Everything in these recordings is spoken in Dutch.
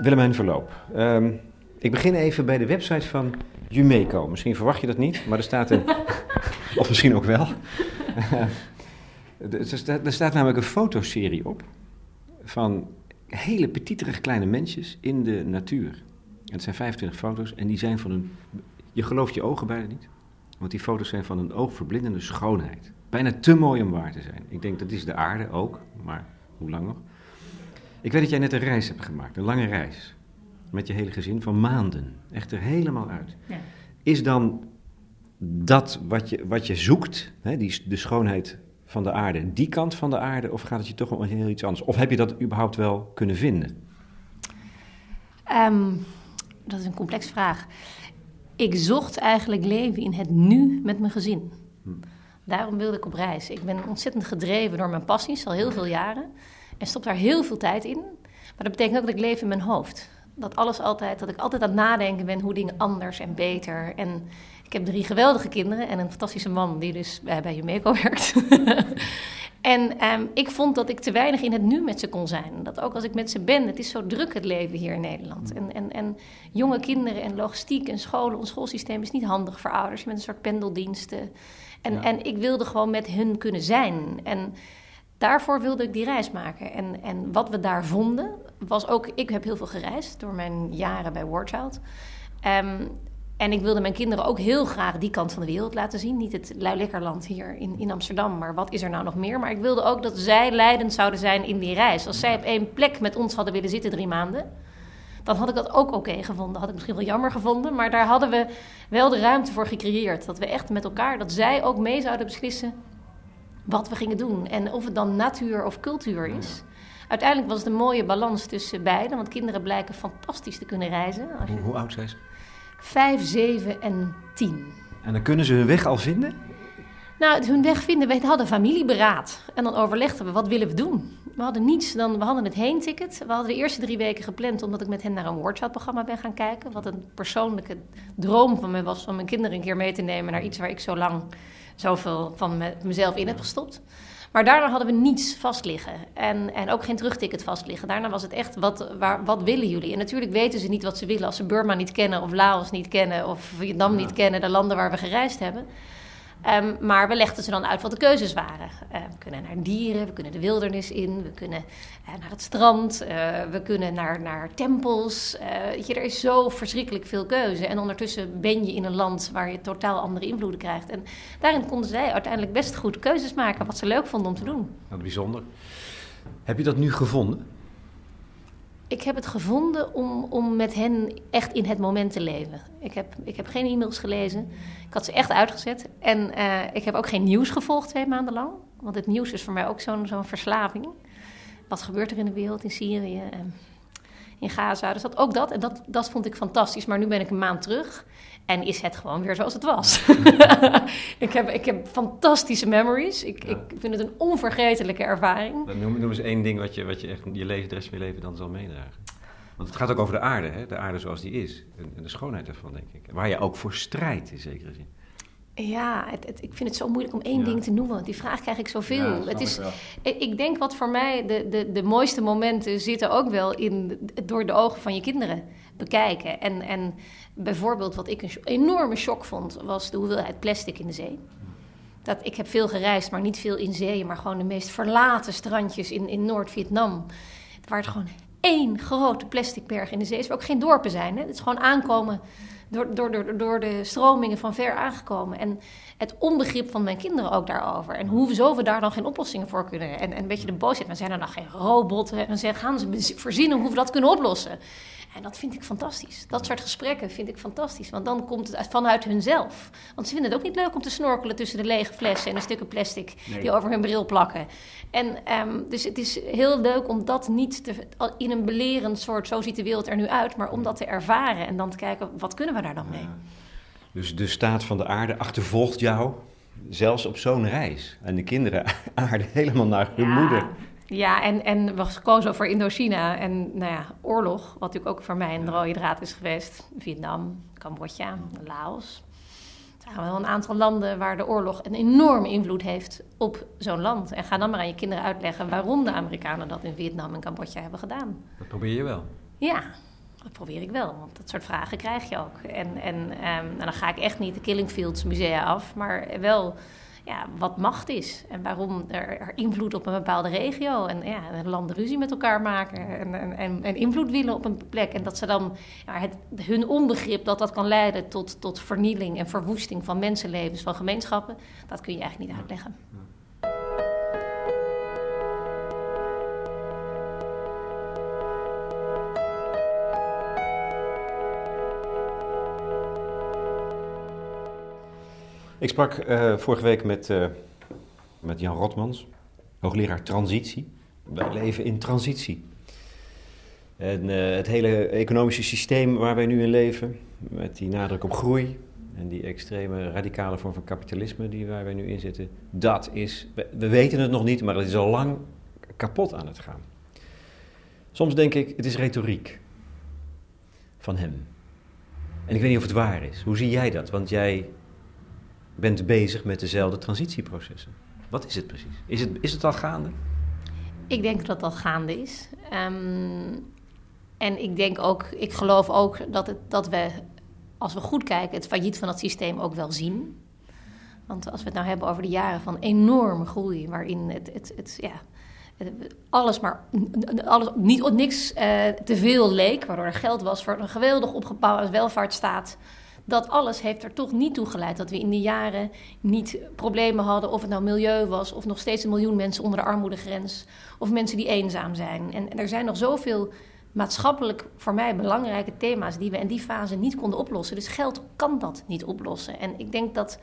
Willemijn Verloop. Ehm, ik begin even bij de website van Jumeco. Misschien verwacht je dat niet, maar er staat een... of misschien ook wel. er, staat, er staat namelijk een fotoserie op van hele petiterig kleine mensjes in de natuur. Het zijn 25 foto's en die zijn van een... Je gelooft je ogen bijna niet, want die foto's zijn van een oogverblindende schoonheid. Bijna te mooi om waar te zijn. Ik denk dat is de aarde ook, maar hoe lang nog? Ik weet dat jij net een reis hebt gemaakt, een lange reis. Met je hele gezin van maanden. Echt er helemaal uit. Ja. Is dan dat wat je, wat je zoekt, hè, die, de schoonheid van de aarde, die kant van de aarde, of gaat het je toch om heel iets anders? Of heb je dat überhaupt wel kunnen vinden? Um, dat is een complex vraag. Ik zocht eigenlijk leven in het nu met mijn gezin. Hm. Daarom wilde ik op reis. Ik ben ontzettend gedreven door mijn passies, al heel veel jaren. En stop daar heel veel tijd in. Maar dat betekent ook dat ik leef in mijn hoofd. Dat alles altijd, dat ik altijd aan het nadenken ben hoe dingen anders en beter. En ik heb drie geweldige kinderen en een fantastische man die dus bij, bij Jumeco werkt. en ehm, ik vond dat ik te weinig in het nu met ze kon zijn. Dat ook als ik met ze ben, het is zo druk het leven hier in Nederland. En, en, en jonge kinderen en logistiek en scholen, ons schoolsysteem is niet handig voor ouders. Je bent een soort pendeldiensten. En, en ik wilde gewoon met hun kunnen zijn. En daarvoor wilde ik die reis maken. En, en wat we daar vonden, was ook... Ik heb heel veel gereisd door mijn jaren bij Warchild. Um, en ik wilde mijn kinderen ook heel graag die kant van de wereld laten zien. Niet het luilekkerland hier in, in Amsterdam, maar wat is er nou nog meer? Maar ik wilde ook dat zij leidend zouden zijn in die reis. Als zij op één plek met ons hadden willen zitten drie maanden... dan had ik dat ook oké gevonden. Had ik misschien wel jammer gevonden, maar daar hadden we wel de ruimte voor gecreëerd. Dat we echt met elkaar, dat zij ook mee zouden beslissen wat we gingen doen. En of het dan natuur of cultuur is. Uiteindelijk was het een mooie balans tussen beiden, want kinderen blijken fantastisch te kunnen reizen. Hoe, hoe oud zijn ze? Vijf, zeven en tien. En dan kunnen ze hun weg al vinden? Nou, hun weg vinden, we hadden familieberaad. En dan overlegden we, wat willen we doen? We hadden niets, dan, we hadden het heen-ticket. We hadden de eerste drie weken gepland omdat ik met hen naar een workshop-programma ben gaan kijken. Wat een persoonlijke droom van me was om mijn kinderen een keer mee te nemen naar iets waar ik zo lang zoveel van mezelf in heb gestopt. Maar daarna hadden we niets vast liggen. En, en ook geen terugticket vast liggen. Daarna was het echt, wat, waar, wat willen jullie? En natuurlijk weten ze niet wat ze willen als ze Burma niet kennen... of Laos niet kennen of Vietnam niet kennen, de landen waar we gereisd hebben... Um, maar we legden ze dan uit wat de keuzes waren. Uh, we kunnen naar dieren, we kunnen de wildernis in, we kunnen uh, naar het strand, uh, we kunnen naar, naar tempels. je, er is zo verschrikkelijk veel keuze. En ondertussen ben je in een land waar je totaal andere invloeden krijgt. En daarin konden zij uiteindelijk best goed keuzes maken wat ze leuk vonden om te doen. Wat bijzonder. Heb je dat nu gevonden? Ik heb het gevonden om, om met hen echt in het moment te leven. Ik heb, ik heb geen e-mails gelezen. Ik had ze echt uitgezet. En uh, ik heb ook geen nieuws gevolgd twee maanden lang. Want het nieuws is voor mij ook zo'n zo'n verslaving. Wat gebeurt er in de wereld, in Syrië, in Gaza? Dus dat, ook dat. En dat, dat vond ik fantastisch. Maar nu ben ik een maand terug. En is het gewoon weer zoals het was. ik, heb, ik heb fantastische memories. Ik, ik vind het een onvergetelijke ervaring. Noem, noem eens één ding wat je, wat je echt je leven, de rest van je leven dan zal meedragen. Want het gaat ook over de aarde, hè? de aarde zoals die is. En, de schoonheid ervan, denk ik. Waar je ook voor strijdt, in zekere zin. Ja, het, het, ik vind het zo moeilijk om één ding te noemen. Die vraag krijg ik zoveel. Ja, het is, ik, ik, denk wat voor mij de, de, de mooiste momenten zitten ook wel in door de ogen van je kinderen bekijken. En, en bijvoorbeeld wat ik een enorme shock vond, was de hoeveelheid plastic in de zee. Dat, ik heb veel gereisd, maar niet veel in zee, maar gewoon de meest verlaten strandjes in, in Noord-Vietnam. Waar het gewoon één grote plastic berg in de zee is, waar ook geen dorpen zijn. Hè? Het is gewoon aankomen door, door, door, de stromingen van ver aangekomen. En het onbegrip van mijn kinderen ook daarover. En hoezo we daar dan geen oplossingen voor kunnen. En, en een beetje de boosheid, maar zijn er dan geen robotten? En zeggen, gaan ze voorzien hoe we dat kunnen oplossen. En dat vind ik fantastisch. Dat soort gesprekken vind ik fantastisch. Want dan komt het vanuit hunzelf. Want ze vinden het ook niet leuk om te snorkelen tussen de lege flessen en de stukken plastic die over hun bril plakken. En um, dus het is heel leuk om dat niet te, in een belerend soort, zo ziet de wereld er nu uit, maar om dat te ervaren en dan te kijken, wat kunnen we daar dan mee? Dus de staat van de aarde achtervolgt jou zelfs op zo'n reis. En de kinderen aarden helemaal naar hun moeder. Ja, en, en we kozen voor Indochina en nou ja, oorlog, wat natuurlijk ook voor mij een rode draad is geweest. Vietnam, Cambodja, Laos. Er zijn wel een aantal landen waar de oorlog een enorme invloed heeft op zo'n land. En ga dan maar aan je kinderen uitleggen waarom de Amerikanen dat in Vietnam en Cambodja hebben gedaan. Dat probeer je wel. Ja, Dat probeer ik wel, want dat soort vragen krijg je ook. En, en um, nou, dan ga ik echt niet de Killingfields musea af, maar wel ja, wat macht is. En waarom er, invloed op een bepaalde regio. En ja, landen ruzie met elkaar maken. En, en, en invloed willen op een plek. En dat ze dan ja, het, hun onbegrip dat dat kan leiden tot, tot vernieling en verwoesting van mensenlevens, van gemeenschappen. Dat kun je eigenlijk niet uitleggen. Ik sprak uh, vorige week met, uh, met Jan Rotmans, hoogleraar transitie. Wij leven in transitie. En uh, het hele economische systeem waar wij nu in leven, met die nadruk op groei en die extreme radicale vorm van kapitalisme die waar wij nu in zitten, dat is, we, we weten het nog niet, maar het is al lang kapot aan het gaan. Soms denk ik, het is retoriek van hem. En ik weet niet of het waar is. Hoe zie jij dat? Want jij bent bezig met dezelfde transitieprocessen. Wat is het precies? Is het, is het al gaande? Ik denk dat al gaande is. Um, en ik denk ook, ik geloof ook dat, het, dat we, als we goed kijken, het failliet van het systeem ook wel zien. Want als we het nou hebben over de jaren van enorme groei, waarin het, het, het ja, alles maar alles, niet, niks uh, te veel leek, waardoor er geld was voor een geweldig opgebouwde welvaartsstaat dat alles heeft er toch niet toe geleid dat we in de jaren niet problemen hadden, of het nou milieu was, of nog steeds een miljoen mensen onder de armoedegrens, of mensen die eenzaam zijn. En, er zijn nog zoveel maatschappelijk voor mij belangrijke thema's die we in die fase niet konden oplossen. Dus geld kan dat niet oplossen. En ik denk dat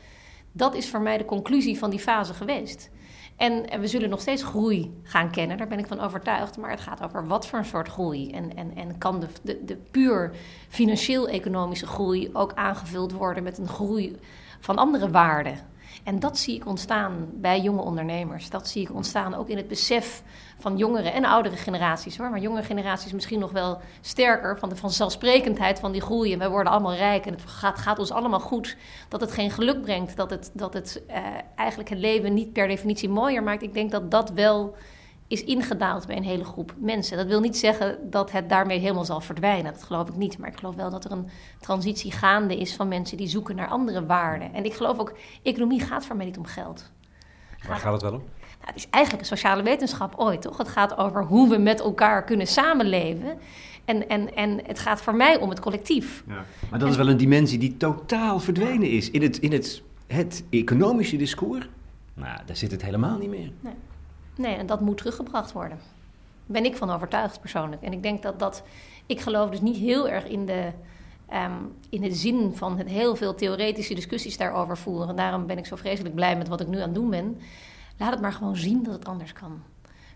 dat is voor mij de conclusie van die fase geweest. En, we zullen nog steeds groei gaan kennen, daar ben ik van overtuigd. Maar het gaat over wat voor een soort groei. En, en, en kan de, de, de puur financieel-economische groei ook aangevuld worden met een groei van andere waarden? En dat zie ik ontstaan bij jonge ondernemers. Dat zie ik ontstaan ook in het besef van jongere en oudere generaties. Hoor. Maar jongere generaties misschien nog wel sterker van de vanzelfsprekendheid van die groei. En wij worden allemaal rijk en het gaat, gaat ons allemaal goed. Dat het geen geluk brengt, dat het, dat het uh, eigenlijk het leven niet per definitie mooier maakt. Ik denk dat dat wel is ingedaald bij een hele groep mensen. Dat wil niet zeggen dat het daarmee helemaal zal verdwijnen. Dat geloof ik niet. Maar ik geloof wel dat er een transitie gaande is van mensen die zoeken naar andere waarden. En ik geloof ook, economie gaat voor mij niet om geld. Waar gaat het wel om? Nou, het is eigenlijk een sociale wetenschap ooit, toch? Het gaat over hoe we met elkaar kunnen samenleven. En, en, en het gaat voor mij om het collectief. Ja. Maar dat is wel een dimensie die totaal verdwenen is. In het, in het, het economische discours, nou, daar zit het helemaal niet meer. Nee. Nee, en dat moet teruggebracht worden. Daar ben ik van overtuigd persoonlijk. En ik denk dat dat. Ik geloof dus niet heel erg in de. Um, in de zin van het heel veel theoretische discussies daarover voeren. En daarom ben ik zo vreselijk blij met wat ik nu aan het doen ben. Laat het maar gewoon zien dat het anders kan.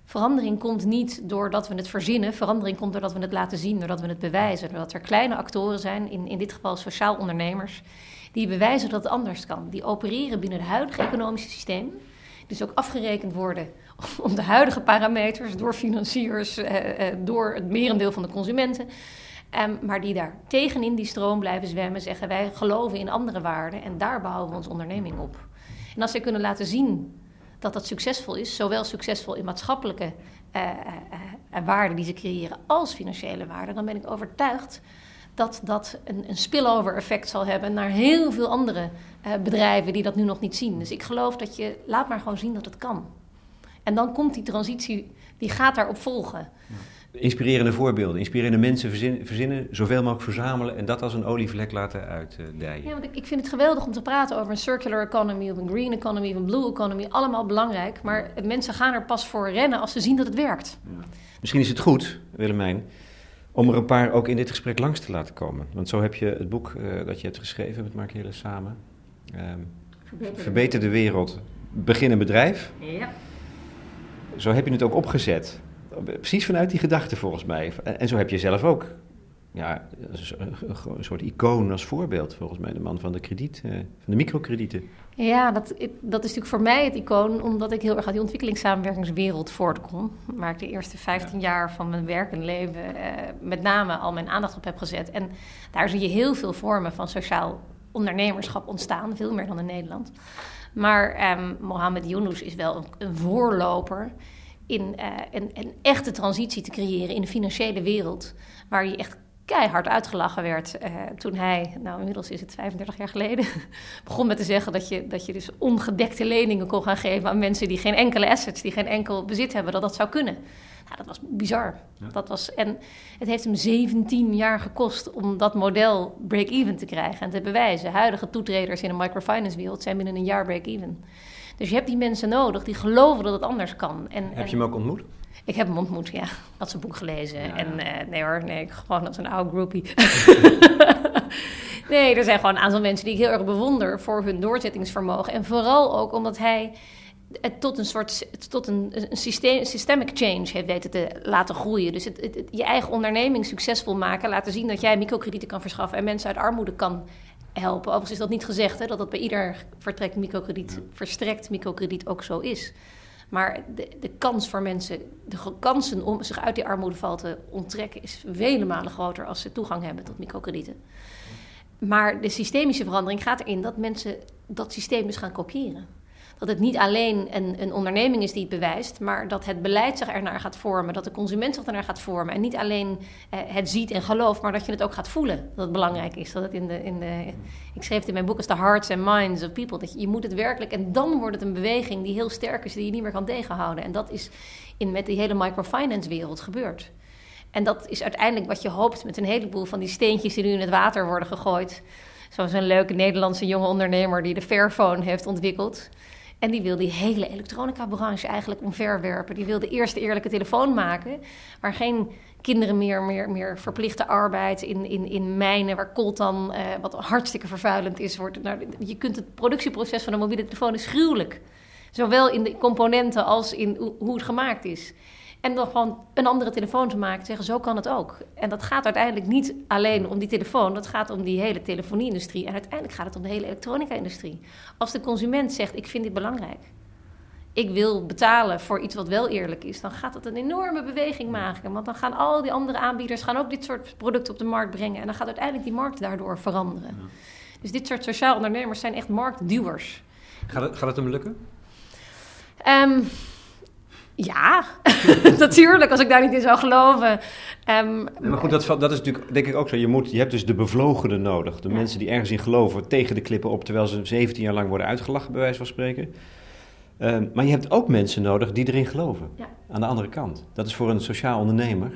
Verandering komt niet doordat we het verzinnen. Verandering komt doordat we het laten zien, doordat we het bewijzen. Doordat er kleine actoren zijn, in, in dit geval sociaal ondernemers, die bewijzen dat het anders kan. Die opereren binnen het huidige economische systeem. Dus ook afgerekend worden om de huidige parameters door financiers, eh, eh, door het merendeel van de consumenten. Um, maar die daar tegenin die stroom blijven zwemmen, zeggen wij geloven in andere waarden en daar bouwen we onze onderneming op. En als zij kunnen laten zien dat dat succesvol is, zowel succesvol in maatschappelijke uh, waarden die ze creëren als financiële waarden, dan ben ik overtuigd dat dat een, een spillover effect zal hebben naar heel veel andere bedrijven die dat nu nog niet zien. Dus ik geloof dat je, laat maar gewoon zien dat het kan. En dan komt die transitie, die gaat daarop volgen. Inspirerende voorbeelden, inspirerende mensen verzinnen, verzinnen, zoveel mogelijk verzamelen en dat als een olievlek laten uitdijen. Ja, want ik, ik, vind het geweldig om te praten over een circular economy of een green economy of een blue economy. Allemaal belangrijk, maar mensen gaan er pas voor rennen als ze zien dat het werkt. Ja. Misschien is het goed, Willemijn, om er een paar ook in dit gesprek langs te laten komen. Want zo heb je het boek uh, dat je hebt geschreven met Mark Hille samen. Um, Verbeter, Verbeter de wereld. Begin een bedrijf. Ja zo heb je het ook opgezet. Precies vanuit die gedachte volgens mij. En zo heb je zelf ook ja, een soort icoon als voorbeeld, volgens mij, de man van de krediet, eh, van de microkredieten. Ja, dat, dat is natuurlijk voor mij het icoon, omdat ik heel erg uit die ontwikkelingssamenwerkingswereld voortkom. Waar ik de eerste 15 jaar van mijn werk en leven eh, met name al mijn aandacht op heb gezet. En daar zie je heel veel vormen van sociaal ondernemerschap ontstaan, veel meer dan in Nederland. Maar um, Mohammed Yunus is wel een, voorloper in uh, een, een, echte transitie te creëren in de financiële wereld. Waar je echt keihard uitgelachen werd uh, toen hij, nou inmiddels is het 35 jaar geleden, begon met te zeggen dat je, dat je dus ongedekte leningen kon gaan geven aan mensen die geen enkele assets, die geen enkel bezit hebben, dat dat zou kunnen. Nou, dat was bizar. Dat was, en het heeft hem 17 jaar gekost om dat model break-even te krijgen en te bewijzen. Huidige toetreders in de microfinance-wereld zijn binnen een jaar break-even. Dus je hebt die mensen nodig die geloven dat het anders kan. En, heb je hem ook ontmoet? Ik heb hem ontmoet, ja. Had zijn boek gelezen. En uh, nee hoor, nee, gewoon als een oude groupie. nee, er zijn gewoon een aantal mensen die ik heel erg bewonder voor hun doorzettingsvermogen. En vooral ook omdat hij het tot een soort tot een, een systeem, systemic change heeft weten te laten groeien. Dus het, je eigen onderneming succesvol maken, laten zien dat jij microkredieten kan verschaffen en mensen uit armoede kan helpen. Overigens is dat niet gezegd, hè, dat dat bij ieder vertrekt microkrediet, verstrekt microkrediet ook zo is. Maar de, de kans voor mensen, de kansen om zich uit die armoedeval te onttrekken, is vele malen groter als ze toegang hebben tot microkredieten. Maar de systemische verandering gaat erin dat mensen dat systeem dus gaan kopiëren dat het niet alleen een, een onderneming is die het bewijst, maar dat het beleid zich ernaar gaat vormen, dat de consument zich ernaar gaat vormen. En niet alleen eh, het ziet en gelooft, maar dat je het ook gaat voelen. Dat het belangrijk is. Dat het in de, in de, ik schreef het in mijn boek als de hearts and minds of people. Dat je, je moet het werkelijk, en dan wordt het een beweging die heel sterk is, die je niet meer kan tegenhouden. En dat is in, met die hele microfinance wereld gebeurd. En dat is uiteindelijk wat je hoopt met een heleboel van die steentjes die nu in het water worden gegooid. Zoals een leuke Nederlandse jonge ondernemer die de Fairphone heeft ontwikkeld. En die wil die hele elektronica-branche eigenlijk omverwerpen. Die wil de eerste eerlijke telefoon maken, waar geen kinderen meer, meer, meer verplichte arbeid in, in, in mijnen, waar coltan, uh, wat hartstikke vervuilend is, wordt. Nou, je kunt het productieproces van een mobiele telefoon is gruwelijk. Zowel in de componenten als in hoe het gemaakt is. En dan gewoon een andere telefoon te maken. Zeggen, zo kan het ook. En dat gaat uiteindelijk niet alleen om die telefoon. Dat gaat om die hele telefonie-industrie. En uiteindelijk gaat het om de hele elektronica-industrie. Als de consument zegt, ik vind dit belangrijk. Ik wil betalen voor iets wat wel eerlijk is. Dan gaat dat een enorme beweging maken. Want dan gaan al die andere aanbieders gaan ook dit soort producten op de markt brengen. En dan gaat uiteindelijk die markt daardoor veranderen. Dus dit soort sociaal ondernemers zijn echt marktduwers. Gaat het, gaat het hem lukken? Um, ja, natuurlijk, als ik daar niet in zou geloven. Um, maar goed, dat, dat, is natuurlijk denk ik ook zo. Je, moet, je hebt dus de bevlogenen nodig. De mensen die ergens in geloven tegen de klippen op... terwijl ze 17 jaar lang worden uitgelachen, bij wijze van spreken. Um, maar je hebt ook mensen nodig die erin geloven. Ja. Aan de andere kant. Dat is voor een sociaal ondernemer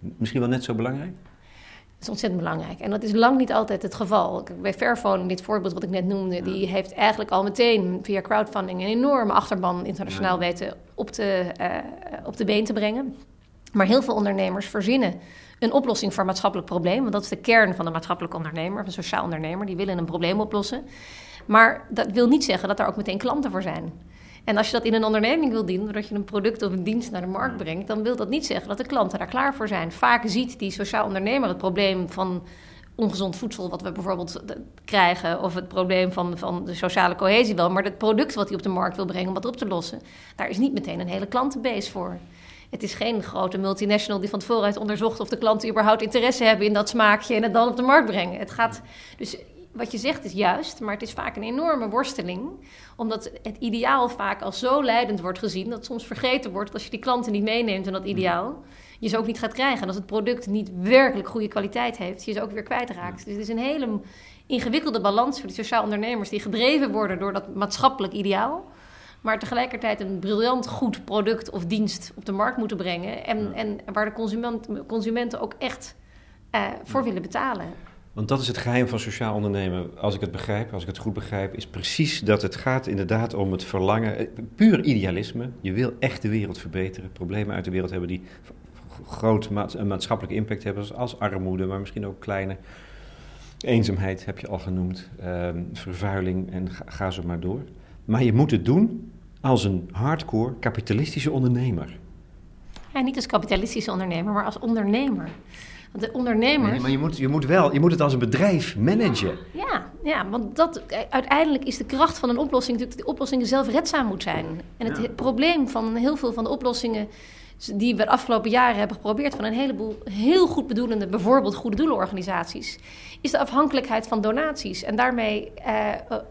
misschien wel net zo belangrijk. Dat is ontzettend belangrijk. En dat is lang niet altijd het geval. Bij Fairphone, dit voorbeeld wat ik net noemde, die heeft eigenlijk al meteen via crowdfunding een enorme achterban internationaal weten op de, uh, op de been te brengen. Maar heel veel ondernemers verzinnen een oplossing voor een maatschappelijk probleem. Want dat is de kern van de maatschappelijke ondernemer, of een sociaal ondernemer. Die willen een probleem oplossen. Maar dat wil niet zeggen dat er ook meteen klanten voor zijn. En als je dat in een onderneming wil doen, doordat je een product of een dienst naar de markt brengt, dan wil dat niet zeggen dat de klanten daar klaar voor zijn. Vaak ziet die sociaal ondernemer het probleem van ongezond voedsel, wat we bijvoorbeeld krijgen, of het probleem van, van de sociale cohesie wel, maar het product wat hij op de markt wil brengen om wat op te lossen, daar is niet meteen een hele klantenbase voor. Het is geen grote multinational die van tevoren heeft onderzocht of de klanten überhaupt interesse hebben in dat smaakje en het dan op de markt brengen. Het gaat dus wat je zegt is juist, maar het is vaak een enorme worsteling. Omdat het ideaal vaak als zo leidend wordt gezien dat soms vergeten wordt dat als je die klanten niet meeneemt in dat ideaal, je ze ook niet gaat krijgen. En als het product niet werkelijk goede kwaliteit heeft, je ze ook weer kwijtraakt. Dus het is een hele ingewikkelde balans voor die sociaal ondernemers die gedreven worden door dat maatschappelijk ideaal. Maar tegelijkertijd een briljant goed product of dienst op de markt moeten brengen. En, en waar de consument, consumenten ook echt uh, voor willen betalen. Want dat is het geheim van sociaal ondernemen, als ik het begrijp, als ik het goed begrijp, is precies dat het gaat inderdaad om het verlangen, eh, puur idealisme. Je wil echt de wereld verbeteren, problemen uit de wereld hebben die groot een maatschappelijke impact hebben, als armoede, maar misschien ook kleine. Eenzaamheid heb je al genoemd, ehm, vervuiling en ga, ga zo maar door. Maar je moet het doen als een hardcore kapitalistische ondernemer. Ja, niet als kapitalistische ondernemer, maar als ondernemer. Want de ondernemers. Nee, maar je moet, je moet wel, je moet het als een bedrijf managen. Ja, ja, want dat, uiteindelijk is de kracht van een oplossing natuurlijk dat die oplossingen zelfredzaam moet zijn. En het probleem van heel veel van de oplossingen die we de afgelopen jaren hebben geprobeerd van een heleboel heel goed bedoelende, bijvoorbeeld goede doelenorganisaties, is de afhankelijkheid van donaties. En daarmee uh,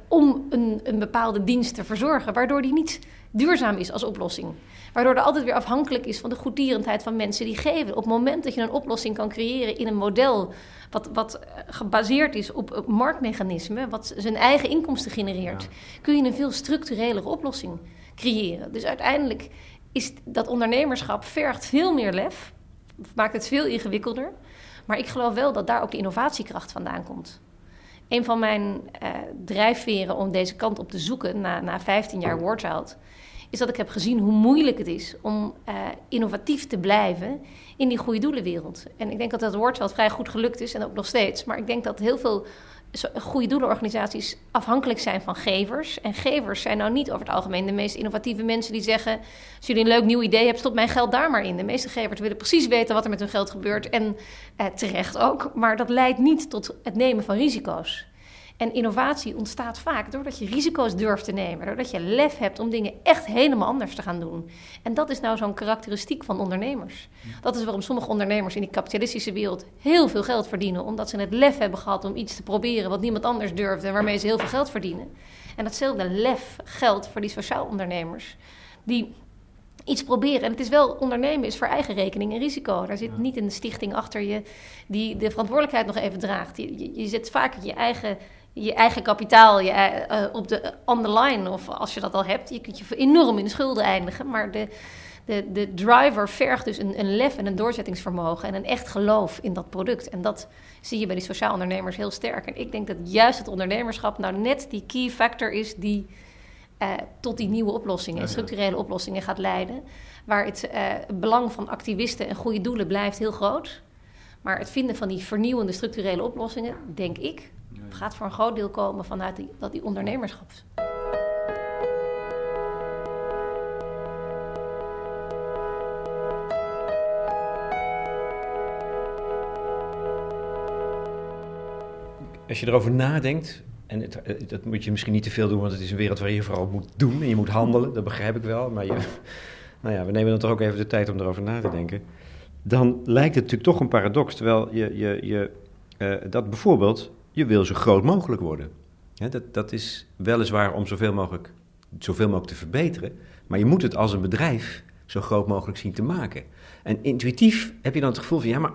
om een, een bepaalde dienst te verzorgen, waardoor die niet duurzaam is als oplossing. Waardoor er altijd weer afhankelijk is van de goedtierendheid van mensen die geven. Op het moment dat je een oplossing kan creëren in een model wat, wat gebaseerd is op marktmechanismen, wat zijn eigen inkomsten genereert, kun je een veel structurelere oplossing creëren. Dus uiteindelijk is dat ondernemerschap vergt veel meer lef, maakt het veel ingewikkelder. Maar ik geloof wel dat daar ook de innovatiekracht vandaan komt. Een van mijn uh, drijfveren om deze kant op te zoeken na, na 15 jaar Warchild is dat ik heb gezien hoe moeilijk het is om uh, innovatief te blijven in die goede doelenwereld. En ik denk dat dat wel vrij goed gelukt is en ook nog steeds. Maar ik denk dat heel veel goede doelenorganisaties afhankelijk zijn van gevers. En gevers zijn nou niet over het algemeen de meest innovatieve mensen die zeggen: Als jullie een leuk nieuw idee hebben, stop mijn geld daar maar in. De meeste gevers willen precies weten wat er met hun geld gebeurt. En eh, terecht ook. Maar dat leidt niet tot het nemen van risico's. En innovatie ontstaat vaak doordat je risico's durft te nemen, doordat je lef hebt om dingen echt helemaal anders te gaan doen. En dat is nou zo'n karakteristiek van ondernemers. Dat is waarom sommige ondernemers in die kapitalistische wereld heel veel geld verdienen, omdat ze het lef hebben gehad om iets te proberen wat niemand anders durfde en waarmee ze heel veel geld verdienen. En datzelfde lef geldt voor die sociaal ondernemers, die iets proberen. En het is wel, ondernemen is voor eigen rekening een risico. Daar zit niet de stichting achter je die de verantwoordelijkheid nog even draagt. Je, je, je zet vaak je eigen je eigen kapitaal je, uh, op de on the line. Of als je dat al hebt, je kunt je enorm in de schulden eindigen. Maar de, de, de driver vergt dus een, een lef en een doorzettingsvermogen en een echt geloof in dat product. En dat zie je bij die sociaal ondernemers heel sterk. En ik denk dat juist het ondernemerschap nou net die key factor is die uh, tot die nieuwe oplossingen, structurele oplossingen gaat leiden. Waar het uh, belang van activisten en goede doelen blijft heel groot. Maar het vinden van die vernieuwende structurele oplossingen, denk ik, gaat voor een groot deel komen vanuit die, dat die ondernemerschap. Als je erover nadenkt, en het, dat moet je misschien niet te veel doen, want het is een wereld waar je vooral moet doen en je moet handelen, dat begrijp ik wel. Maar je, nou ja, we nemen dan toch ook even de tijd om erover na te denken. Dan lijkt het natuurlijk toch een paradox, terwijl je, je, je uh, dat bijvoorbeeld je wil zo groot mogelijk worden. dat, dat is weliswaar om zoveel mogelijk, zoveel mogelijk te verbeteren, maar je moet het als een bedrijf zo groot mogelijk zien te maken. En intuïtief heb je dan het gevoel van, ja, maar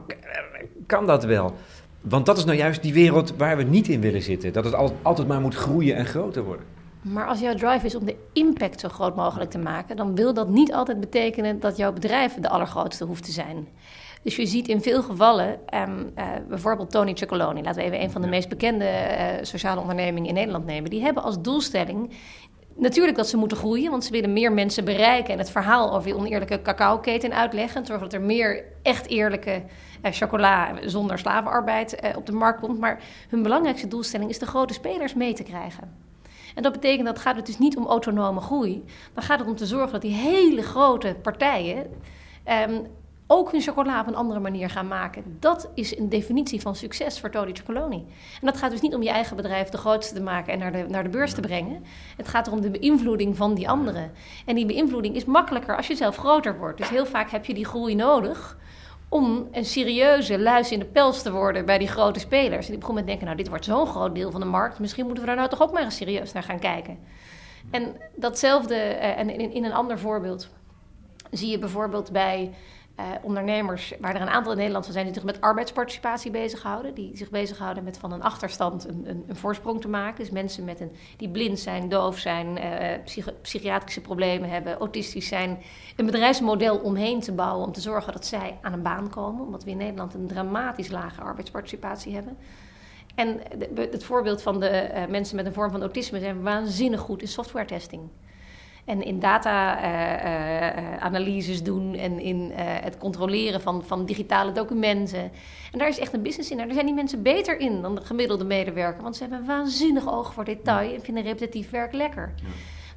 kan dat wel? Want dat is nou juist die wereld waar we niet in willen zitten. Dat het altijd maar moet groeien en groter worden. Maar als jouw drive is om de impact zo groot mogelijk te maken, dan wil dat niet altijd betekenen dat jouw bedrijf de allergrootste hoeft te zijn. Dus je ziet in veel gevallen, um, uh, bijvoorbeeld Tony Chocoloni, laten we even een van de meest bekende uh, sociale ondernemingen in Nederland nemen, die hebben als doelstelling Natuurlijk dat ze moeten groeien, want ze willen meer mensen bereiken en het verhaal over die oneerlijke cacaoketen uitleggen. Zorgen dat er meer echt eerlijke uh, chocola zonder slavenarbeid op de markt komt. Maar hun belangrijkste doelstelling is de grote spelers mee te krijgen. En dat betekent dat gaat het dus niet om autonome groei. Dan gaat het om te zorgen dat die hele grote partijen um, ook hun chocola op een andere manier gaan maken. Dat is een definitie van succes voor Tony Chocoloni. En dat gaat dus niet om je eigen bedrijf de grootste te maken en naar de, naar de beurs te brengen. Het gaat erom de beïnvloeding van die anderen. En die beïnvloeding is makkelijker als je zelf groter wordt. Dus heel vaak heb je die groei nodig om een serieuze luis in de pels te worden bij die grote spelers. En die begon met denken, nou dit wordt zo'n groot deel van de markt, misschien moeten we daar nou toch ook maar eens serieus naar gaan kijken. En datzelfde, uh, en in, in, een ander voorbeeld, zie je bijvoorbeeld bij uh, ondernemers, waar er een aantal in Nederland van zijn die zich met arbeidsparticipatie bezighouden. Die zich bezighouden met van een achterstand een, een, een voorsprong te maken. Dus mensen met een, die blind zijn, doof zijn, uh, psychiatrische problemen hebben, autistisch zijn. Een bedrijfsmodel omheen te bouwen om te zorgen dat zij aan een baan komen. Omdat we in Nederland een dramatisch lage arbeidsparticipatie hebben. En het voorbeeld van de mensen met een vorm van autisme zijn waanzinnig goed in software testing en in data-analyses uh, uh, doen en in uh, het controleren van, van digitale documenten. En daar is echt een business in. Daar zijn die mensen beter in dan de gemiddelde medewerker, want ze hebben waanzinnig oog voor detail en vinden repetitief werk lekker. Ja.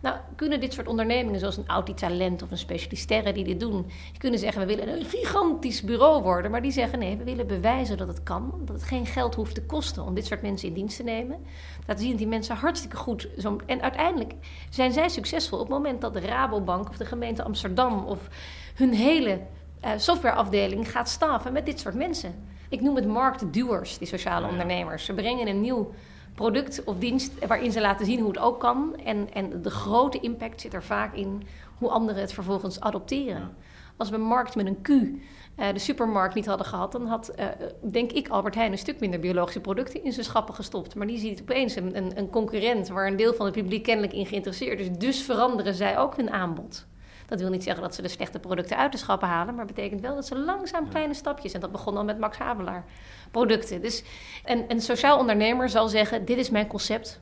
Nou, kunnen dit soort ondernemingen, zoals een Audi Talent of een Specialisterre die dit doen, die kunnen zeggen: we willen een gigantisch bureau worden. Maar die zeggen: nee, we willen bewijzen dat het kan. Dat het geen geld hoeft te kosten om dit soort mensen in dienst te nemen. Laten zien dat die mensen hartstikke goed. Zo, en uiteindelijk zijn zij succesvol op het moment dat de Rabobank of de gemeente Amsterdam of hun hele uh, softwareafdeling gaat staven met dit soort mensen. Ik noem het marktduwers, die sociale ondernemers. Ze brengen een nieuw product of dienst waarin ze laten zien hoe het ook kan. En, en de grote impact zit er vaak in hoe anderen het vervolgens adopteren. Als we een markt met een Q, uh, de supermarkt, niet hadden gehad, dan had, uh, denk ik, Albert Heijn een stuk minder biologische producten in zijn schappen gestopt. Maar die ziet opeens een, een, een concurrent waar een deel van het publiek kennelijk in geïnteresseerd is. Dus veranderen zij ook hun aanbod. Dat wil niet zeggen dat ze de slechte producten uit de schappen halen, maar betekent wel dat ze langzaam kleine stapjes, en dat begon al met Max Havelaar, producten. Dus een, een sociaal ondernemer zal zeggen: Dit is mijn concept,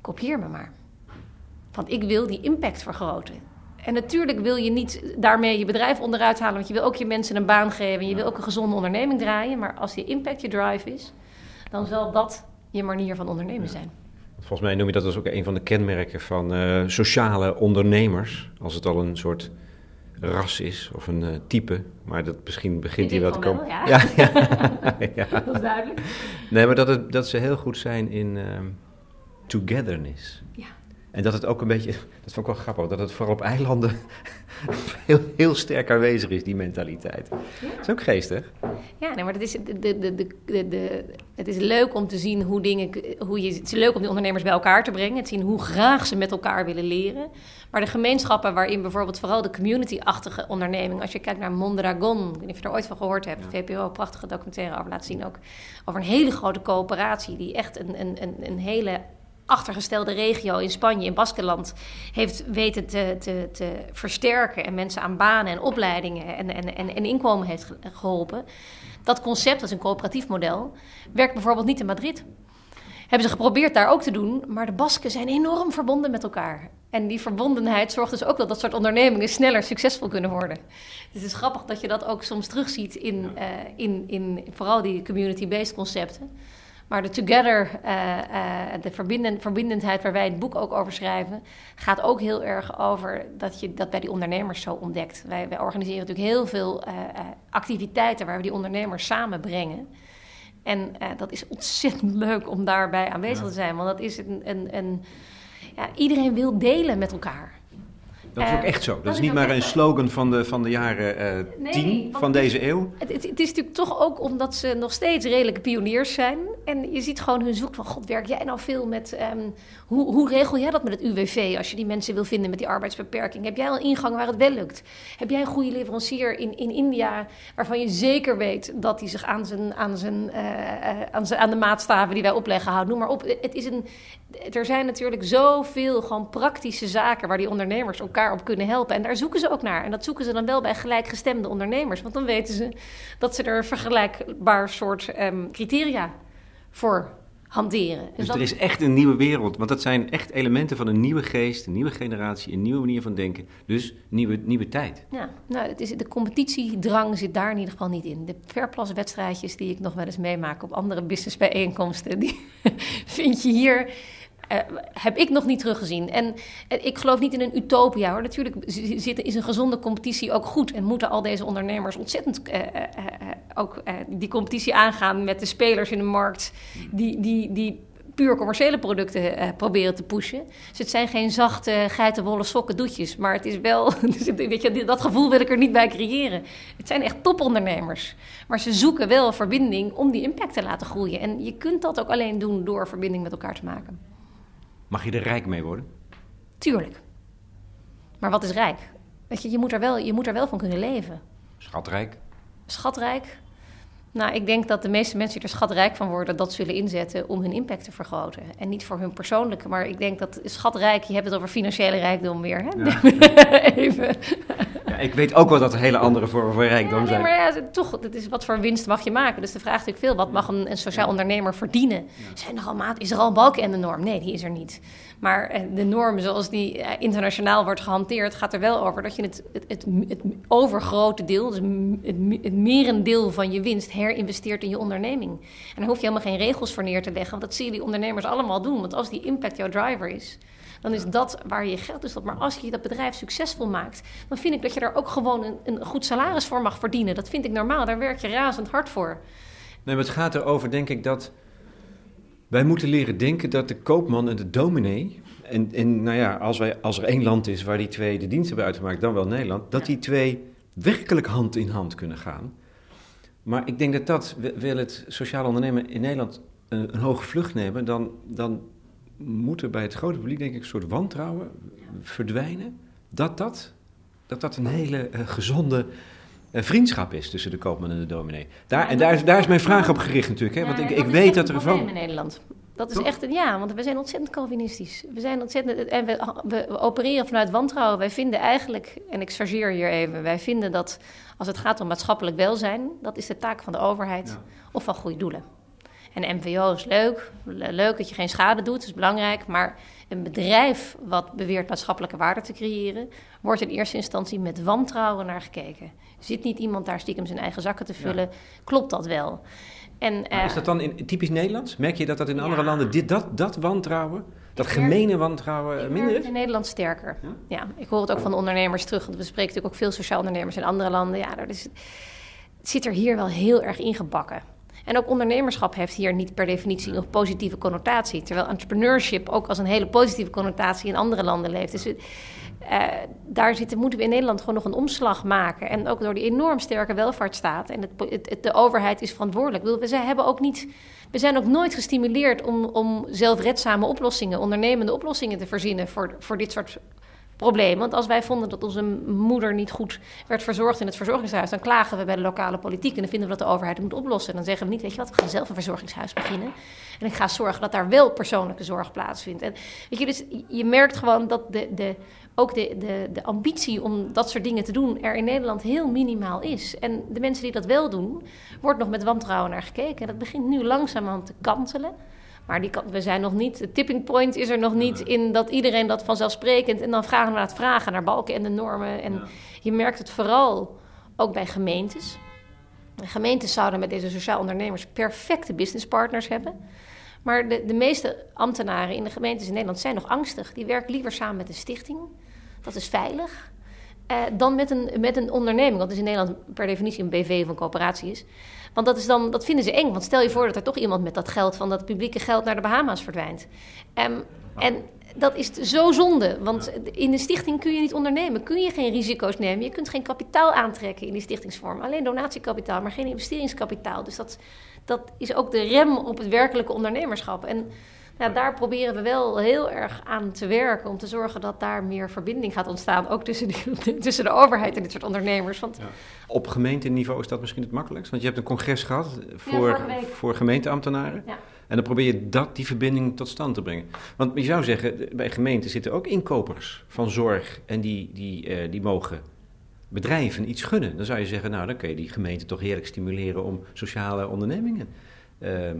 kopieer me maar. Want ik wil die impact vergroten. En natuurlijk wil je niet daarmee je bedrijf onderuit halen, want je wil ook je mensen een baan geven en je wil ook een gezonde onderneming draaien. Maar als je impact je drive is, dan zal dat je manier van ondernemen zijn. Volgens mij noem je dat dus ook een van de kenmerken van uh, sociale ondernemers. Als het al een soort ras is of een uh, type. Maar dat misschien begint hier wel te komen. ja. Ja, ja. ja. dat is duidelijk. Nee, maar dat, het, dat ze heel goed zijn in uh, togetherness. Ja. En dat het ook een beetje, dat vond ik wel grappig, dat het vooral op eilanden heel, heel sterk aanwezig is, die mentaliteit. Ja. Dat is ook geestig. Ja, nee, maar het is, de, de, de, de, het is leuk om te zien hoe dingen, hoe je, het is leuk om die ondernemers bij elkaar te brengen, te zien hoe graag ze met elkaar willen leren. Maar de gemeenschappen waarin bijvoorbeeld vooral de community-achtige onderneming, als je kijkt naar Mondragon, ik weet niet of je er ooit van gehoord hebt, ja. VPO, prachtige documentaire over laten zien ook, over een hele grote coöperatie die echt een, een, een, een hele achtergestelde regio in Spanje, in Baskeland, heeft weten te, te, te versterken en mensen aan banen en opleidingen en, en, en, en inkomen heeft geholpen. Dat concept, dat is een coöperatief model, werkt bijvoorbeeld niet in Madrid. Hebben ze geprobeerd daar ook te doen, maar de Basken zijn enorm verbonden met elkaar. En die verbondenheid zorgt dus ook dat dat soort ondernemingen sneller succesvol kunnen worden. Dus het is grappig dat je dat ook soms terugziet in, uh, in, in vooral die community-based concepten. Maar de together, uh, uh, de verbinden, verbindendheid waar wij het boek ook over schrijven, gaat ook heel erg over dat je dat bij die ondernemers zo ontdekt. Wij, wij organiseren natuurlijk heel veel uh, activiteiten waar we die ondernemers samenbrengen. En dat is ontzettend leuk om daarbij aanwezig ja. te zijn, want dat is een, een, een ja, iedereen wil delen met elkaar. Dat is ook echt zo. Dat, dat is niet maar een slogan van de, van de jaren uh, tien nee, van deze eeuw. Het, het, het, is natuurlijk toch ook omdat ze nog steeds redelijke pioniers zijn. En je ziet gewoon hun zoek van... God, werk jij nou veel met... Um, hoe, hoe regel jij dat met het UWV als je die mensen wil vinden met die arbeidsbeperking? Heb jij al een ingang waar het wel lukt? Heb jij een goede leverancier in, in India waarvan je zeker weet dat hij zich aan, zijn, aan, zijn, uh, aan, zijn, aan de maatstaven die wij opleggen houdt? Noem maar op. Het is een, er zijn natuurlijk zoveel gewoon praktische zaken waar die ondernemers elkaar op kunnen helpen. En daar zoeken ze ook naar. En dat zoeken ze dan wel bij gelijkgestemde ondernemers. Want dan weten ze dat ze er vergelijkbaar soort um, criteria voor hanteren. Dus, dus dat... er is echt een nieuwe wereld. Want dat zijn echt elementen van een nieuwe geest, een nieuwe generatie, een nieuwe manier van denken. Dus nieuwe, nieuwe tijd. Ja, nou, het is, de competitiedrang zit daar in ieder geval niet in. De verplaswedstrijdjes die ik nog wel eens meemaak op andere businessbijeenkomsten, die vind je hier uh, heb ik nog niet teruggezien. En uh, ik geloof niet in een utopia hoor. Natuurlijk is een gezonde competitie ook goed. En moeten al deze ondernemers ontzettend uh, ook die competitie aangaan met de spelers in de markt. Die, die, die puur commerciële producten proberen te pushen. Dus het zijn geen zachte geitenwolle sokken doetjes. Maar het is wel, weet je, dat gevoel wil ik er niet bij creëren. Het zijn echt topondernemers. Maar ze zoeken wel verbinding om die impact te laten groeien. En je kunt dat ook alleen doen door verbinding met elkaar te maken. Mag je er rijk mee worden? Tuurlijk. Maar wat is rijk? Weet je, je moet er wel, je moet er wel van kunnen leven. Schatrijk? Schatrijk? Nou, ik denk dat de meeste mensen die er schatrijk van worden, dat zullen inzetten om hun impact te vergroten. En niet voor hun persoonlijke, maar ik denk dat schatrijk, je hebt het over financiële rijkdom weer. Hè? Ja. Even. Ja, ik weet ook wel dat er hele andere vormen van rijkdom Ja, nee, zijn. maar ja, toch, het is, wat voor winst mag je maken? Dus de vraag is natuurlijk veel, wat mag een, een sociaal ondernemer verdienen? Zijn er al maat, is er al een balken en de norm? Nee, die is er niet. Maar eh, de norm zoals die eh, internationaal wordt gehanteerd, gaat er wel over dat je het, het, het, overgrote deel, dus het, het merendeel van je winst herinvesteert in je onderneming. En daar hoef je helemaal geen regels voor neer te leggen, want dat zien die ondernemers allemaal doen. Want als die impact jouw driver is, dan is dat waar je geld stopt. Maar als je dat bedrijf succesvol maakt, dan vind ik dat je daar ook gewoon een, een goed salaris voor mag verdienen. Dat vind ik normaal, daar werk je razend hard voor. Nee, maar het gaat erover, denk ik, dat wij moeten leren denken dat de koopman en de dominee. En, en nou ja, als, wij, als er één land is waar die twee de dienst hebben uitgemaakt, dan wel Nederland, dat die twee werkelijk hand in hand kunnen gaan. Maar ik denk dat dat, wi- wil het sociaal ondernemen in Nederland een, een hoge vlucht nemen, dan, dan moet er bij het grote publiek, denk ik, een soort wantrouwen verdwijnen. Dat dat, dat, dat een hele eh, gezonde vriendschap is tussen de koopman en de dominee. Daar, en daar is- daar is mijn vraag op gericht natuurlijk. Hè? Want ik, ik weet dat er van... in Nederland. Dat is echt, een- ja, want we zijn ontzettend Calvinistisch. We zijn ontzettend, en we, we, opereren vanuit wantrouwen. Wij vinden eigenlijk, en ik chargeer hier even, wij vinden dat als het gaat om maatschappelijk welzijn, dat is de taak van de overheid Ja. of van goede doelen. En MVO is leuk, Le- leuk dat je geen schade doet, dat is belangrijk. Maar een bedrijf wat beweert maatschappelijke waarde te creëren, wordt in eerste instantie met wantrouwen naar gekeken. Zit niet iemand daar stiekem zijn eigen zakken te vullen? Klopt dat wel? En, Maar eh, is dat dan in, typisch Nederlands? Merk je dat dat in andere Ja. landen, dit, dat, dat wantrouwen, dat gemene wantrouwen Ik minder is? het in Nederland sterker. Ja? Ja? ik hoor het ook van de ondernemers terug. Want we spreken natuurlijk ook veel sociaal ondernemers in andere landen. Ja, dat is, het zit er hier wel heel erg ingebakken. En ook ondernemerschap heeft hier niet per definitie een positieve connotatie. Terwijl entrepreneurship ook als een hele positieve connotatie in andere landen leeft. Dus eh, daar zitten, moeten we in Nederland gewoon nog een omslag maken. En ook door die enorm sterke welvaartsstaat. En het, het, het- de overheid is verantwoordelijk. Bedoel, we zijn, hebben ook niet, we zijn ook nooit gestimuleerd om, om zelfredzame oplossingen, ondernemende oplossingen te verzinnen voor, voor dit soort probleem. Want als wij vonden dat onze moeder niet goed werd verzorgd in het verzorgingshuis, dan klagen we bij de lokale politiek en dan vinden we dat de overheid moet oplossen. En dan zeggen we niet, weet je wat, we gaan zelf een verzorgingshuis beginnen. En ik ga zorgen dat daar wel persoonlijke zorg plaatsvindt. En weet je, dus je merkt gewoon dat de, de, ook de, de, de ambitie om dat soort dingen te doen er in Nederland heel minimaal is. En de mensen die dat wel doen, wordt nog met wantrouwen naar gekeken. En dat begint nu langzamerhand te kantelen. Maar die kan, we zijn nog niet, de tipping point is er nog niet in dat iedereen dat vanzelfsprekend en dan vragen we naar het vragen naar balken en de normen. En je merkt het vooral ook bij gemeentes. De gemeentes zouden met deze sociaal ondernemers perfecte businesspartners hebben. Maar de, de meeste ambtenaren in de gemeentes in Nederland zijn nog angstig. Die werken liever samen met een stichting. Dat is veilig. eh, dan met een, met een onderneming. Want is in Nederland per definitie een BV of een coöperatie is. Want dat, is dan, dat vinden ze eng. Want stel je voor dat er toch iemand met dat geld van dat publieke geld naar de Bahama's verdwijnt. Ehm, en dat is zo zonde. Want in de stichting kun je niet ondernemen. Kun je geen risico's nemen. Je kunt geen kapitaal aantrekken in die stichtingsvorm. Alleen donatiekapitaal, maar geen investeringskapitaal. Dus dat, dat is ook de rem op het werkelijke ondernemerschap. En nou, daar proberen we wel heel erg aan te werken. Om te zorgen dat daar meer verbinding gaat ontstaan. Ook tussen, die, tussen de overheid en dit soort ondernemers. Want Op gemeenteniveau is dat misschien het makkelijkst. Want je hebt een congres gehad voor, voor gemeenteambtenaren. Ja. En dan probeer je dat, die verbinding tot stand te brengen. Want je zou zeggen, bij gemeenten zitten ook inkopers van zorg. En die, die, eh, die mogen bedrijven iets gunnen. Dan zou je zeggen, nou dan kun je die gemeente toch heerlijk stimuleren om sociale ondernemingen eh,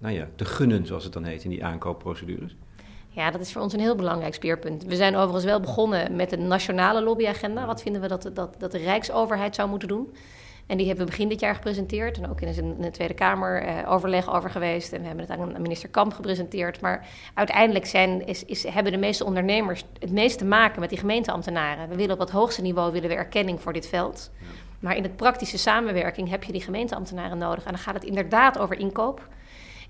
nou ja, te gunnen, zoals het dan heet, in die aankoopprocedures. Ja, dat is voor ons een heel belangrijk speerpunt. We zijn overigens wel begonnen met een nationale lobbyagenda. Wat vinden we dat, dat, dat de Rijksoverheid zou moeten doen? En die hebben we begin dit jaar gepresenteerd. En ook in de Tweede Kamer eh, overleg over geweest. En we hebben het aan minister Kamp gepresenteerd. Maar uiteindelijk zijn, is, is, hebben de meeste ondernemers het meest te maken met die gemeenteambtenaren. We willen op het hoogste niveau willen we erkenning voor dit veld. Maar in het praktische samenwerking heb je die gemeenteambtenaren nodig. En dan gaat het inderdaad over inkoop.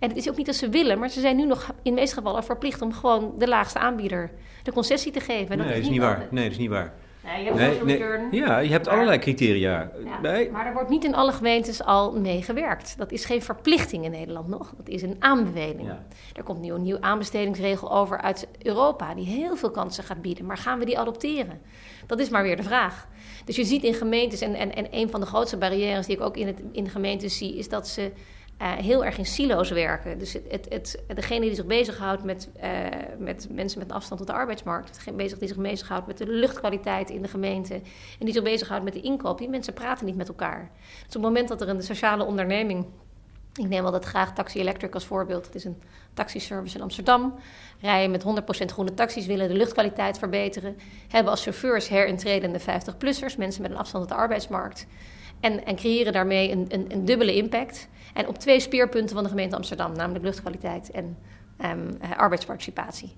En het is ook niet dat ze willen, maar ze zijn nu nog in de meeste gevallen verplicht om gewoon de laagste aanbieder de concessie te geven. En nee, dat is niet waar. Nee, dat is niet waar. Nee, je hebt Nee, nee. Ja, je hebt Maar- allerlei criteria. Ja, Nee. Maar er wordt niet in alle gemeentes al mee gewerkt. Dat is geen verplichting in Nederland nog. Dat is een aanbeveling. Ja. Er komt nu een nieuw aanbestedingsregel over uit Europa... die heel veel kansen gaat bieden. Maar gaan we die adopteren? Dat is maar weer de vraag. Dus je ziet in gemeentes... en, en, en een van de grootste barrières die ik ook in, het, in de gemeentes zie... is dat ze eh, heel erg in silo's werken. Dus het, het, degene die zich bezighoudt met, eh, met mensen met een afstand tot de arbeidsmarkt. Bezig, die zich bezighoudt met de luchtkwaliteit in de gemeente. En die zich bezighoudt met de inkoop. Die mensen praten niet met elkaar. Dus op het moment dat er een sociale onderneming ik neem altijd graag Taxi Electric als voorbeeld. Het is een taxiservice in Amsterdam. Rijden met 100% groene taxis, willen de luchtkwaliteit verbeteren. Hebben als chauffeurs herintredende 50-plussers, mensen met een afstand tot de arbeidsmarkt. En, en creëren daarmee een, een, een, dubbele impact. En op twee speerpunten van de gemeente Amsterdam, namelijk luchtkwaliteit en um, arbeidsparticipatie.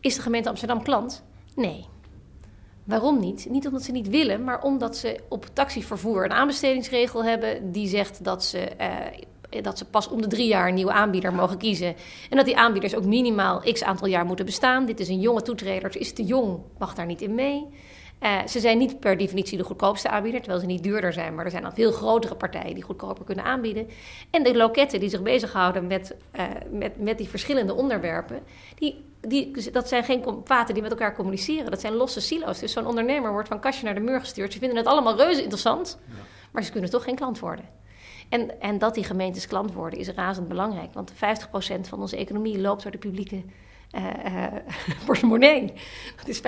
Is de gemeente Amsterdam klant? Nee. Waarom niet? Niet omdat ze niet willen, maar omdat ze op taxivervoer een aanbestedingsregel hebben die zegt dat ze uh, dat ze pas om de drie jaar een nieuwe aanbieder mogen kiezen. En dat die aanbieders ook minimaal x aantal jaar moeten bestaan. Dit is een jonge toetreder, is te jong, mag daar niet in mee. Uh, ze zijn niet per definitie de goedkoopste aanbieder, terwijl ze niet duurder zijn. Maar er zijn al veel grotere partijen die goedkoper kunnen aanbieden. En de loketten die zich bezighouden met, uh, met, met die verschillende onderwerpen, die, die, dat zijn geen vaten die met elkaar communiceren. Dat zijn losse silo's. Dus zo'n ondernemer wordt van kastje naar de muur gestuurd. Ze vinden het allemaal reuze interessant, ja. maar ze kunnen toch geen klant worden. En, en dat die gemeentes klant worden is razend belangrijk. Want 50% van onze economie loopt door de publieke uh, uh, portemonnee. Dat is 50%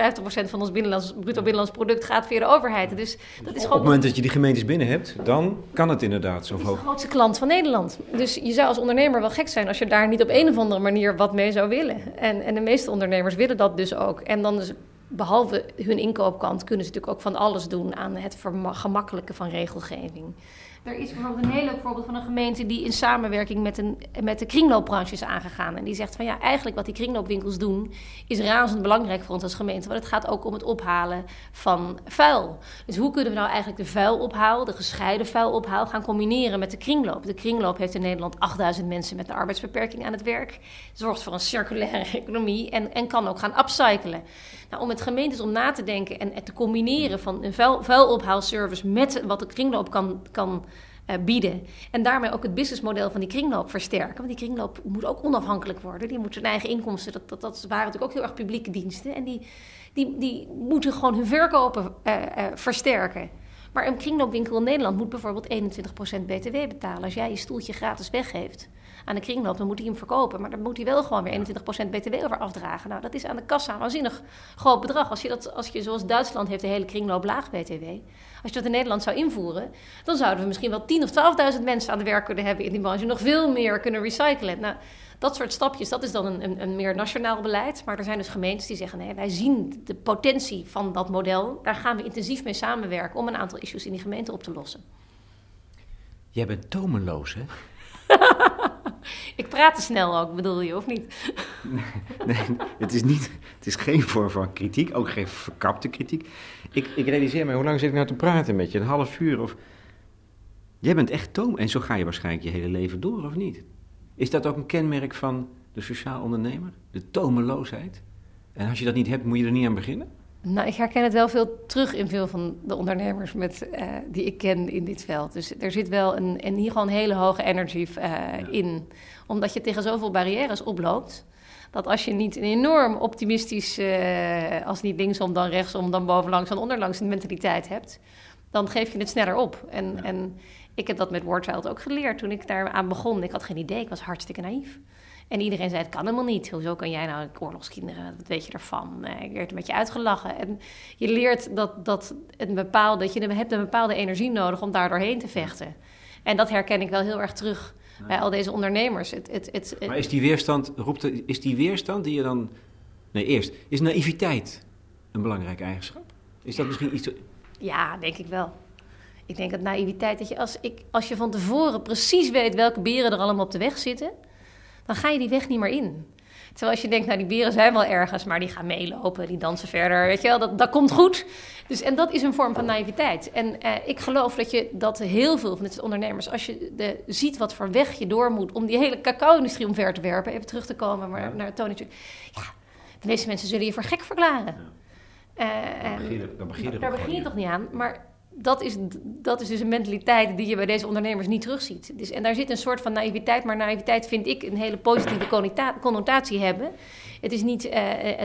van ons binnenlands, bruto binnenlands product gaat via de overheid. Dus dat is gewoon... Op het moment dat je die gemeentes binnen hebt, dan kan het inderdaad zo hoog. Het is de grootste klant van Nederland. Dus je zou als ondernemer wel gek zijn als je daar niet op een of andere manier wat mee zou willen. En, en de meeste ondernemers willen dat dus ook. En dan dus behalve hun inkoopkant kunnen ze natuurlijk ook van alles doen aan het gemakkelijken van regelgeving. Er is bijvoorbeeld een heel leuk voorbeeld van een gemeente die in samenwerking met, een, met de kringloopbranche is aangegaan. En die zegt van ja, eigenlijk wat die kringloopwinkels doen is razend belangrijk voor ons als gemeente. Want het gaat ook om het ophalen van vuil. Dus hoe kunnen we nou eigenlijk de vuilophaal, de gescheiden vuilophaal, gaan combineren met de kringloop? De kringloop heeft in Nederland 8000 mensen met een arbeidsbeperking aan het werk. Zorgt voor een circulaire economie en, en kan ook gaan upcyclen. Nou, om met gemeentes om na te denken en, te combineren van een vuil, vuilophaalservice met wat de kringloop kan, kan uh, bieden. En daarmee ook het businessmodel van die kringloop versterken. Want die kringloop moet ook onafhankelijk worden. Die moeten hun eigen inkomsten, dat, dat, dat waren natuurlijk ook heel erg publieke diensten. En die, die, die moeten gewoon hun verkopen uh, uh, versterken. Maar een kringloopwinkel in Nederland moet bijvoorbeeld 21% BTW betalen. Als jij je stoeltje gratis weggeeft aan de kringloop, dan moet hij hem verkopen. Maar dan moet hij wel gewoon weer 21% BTW over afdragen. Nou, dat is aan de kassa een waanzinnig groot bedrag. Als je, dat, als je zoals Duitsland heeft de hele kringloop laag BTW. Als je dat in Nederland zou invoeren, dan zouden we misschien wel 10.000 of 12.000 mensen aan de werk kunnen hebben in die branche. Nog veel meer kunnen recyclen. Nou, dat soort stapjes, dat is dan een, een, een, meer nationaal beleid. Maar er zijn dus gemeentes die zeggen: nee, wij zien de potentie van dat model. Daar gaan we intensief mee samenwerken om een aantal issues in die gemeente op te lossen. Jij bent tomeloos, hè? ik praat te snel ook, bedoel je, of niet? nee, nee, het, is niet, het is geen vorm van kritiek, ook geen verkapte kritiek. Ik, ik realiseer me, hoe lang zit ik nou te praten met je? Een half uur of... Jij bent echt toom en zo ga je waarschijnlijk je hele leven door, of niet? Is dat ook een kenmerk van de sociaal ondernemer? De tomeloosheid? En als je dat niet hebt, moet je er niet aan beginnen? Nou, ik herken het wel veel terug in veel van de ondernemers met, uh, die ik ken in dit veld. Dus er zit wel een, en hier gewoon een hele hoge energy uh, in. Omdat je tegen zoveel barrières oploopt. Dat als je niet een enorm optimistisch, uh, als niet linksom, dan rechtsom, dan bovenlangs, dan onderlangs een mentaliteit hebt. Dan geef je het sneller op. En, ja. en ik heb dat met Wordchild ook geleerd toen ik daar aan begon. Ik had geen idee, ik was hartstikke naïef. En iedereen zei, het kan helemaal niet. Hoezo kan jij nou oorlogskinderen? Wat weet je ervan? Ik werd een beetje uitgelachen. En je leert dat, dat, een bepaalde, dat je hebt een bepaalde energie nodig om daar doorheen te vechten. En dat herken ik wel heel erg terug bij al deze ondernemers. Het, het, het, maar is die weerstand, roept is die weerstand die je dan... Nee, eerst, is naïviteit een belangrijke eigenschap? Is dat misschien iets... Ja, denk ik wel. Ik denk dat naïviteit, dat je als, ik, als je van tevoren precies weet welke beren er allemaal op de weg zitten dan ga je die weg niet meer in. Terwijl als je denkt, nou die beren zijn wel ergens, maar die gaan meelopen, die dansen verder, weet je wel, dat, dat komt goed. Dus, en dat is een vorm van naïviteit. En eh, ik geloof dat je dat heel veel van dit ondernemers, als je de, ziet wat voor weg je door moet om die hele cacao-industrie omver te werpen, even terug te komen maar, ja. naar Tony. Ja, de meeste mensen zullen je voor gek verklaren. Ja. Uh, daar begin je, daar begin je, daar begin je toch niet aan, maar dat is, dat is dus een mentaliteit die je bij deze ondernemers niet terugziet. Dus, en daar zit een soort van naïviteit, maar naïviteit vind ik een hele positieve connotatie hebben. Het is niet uh,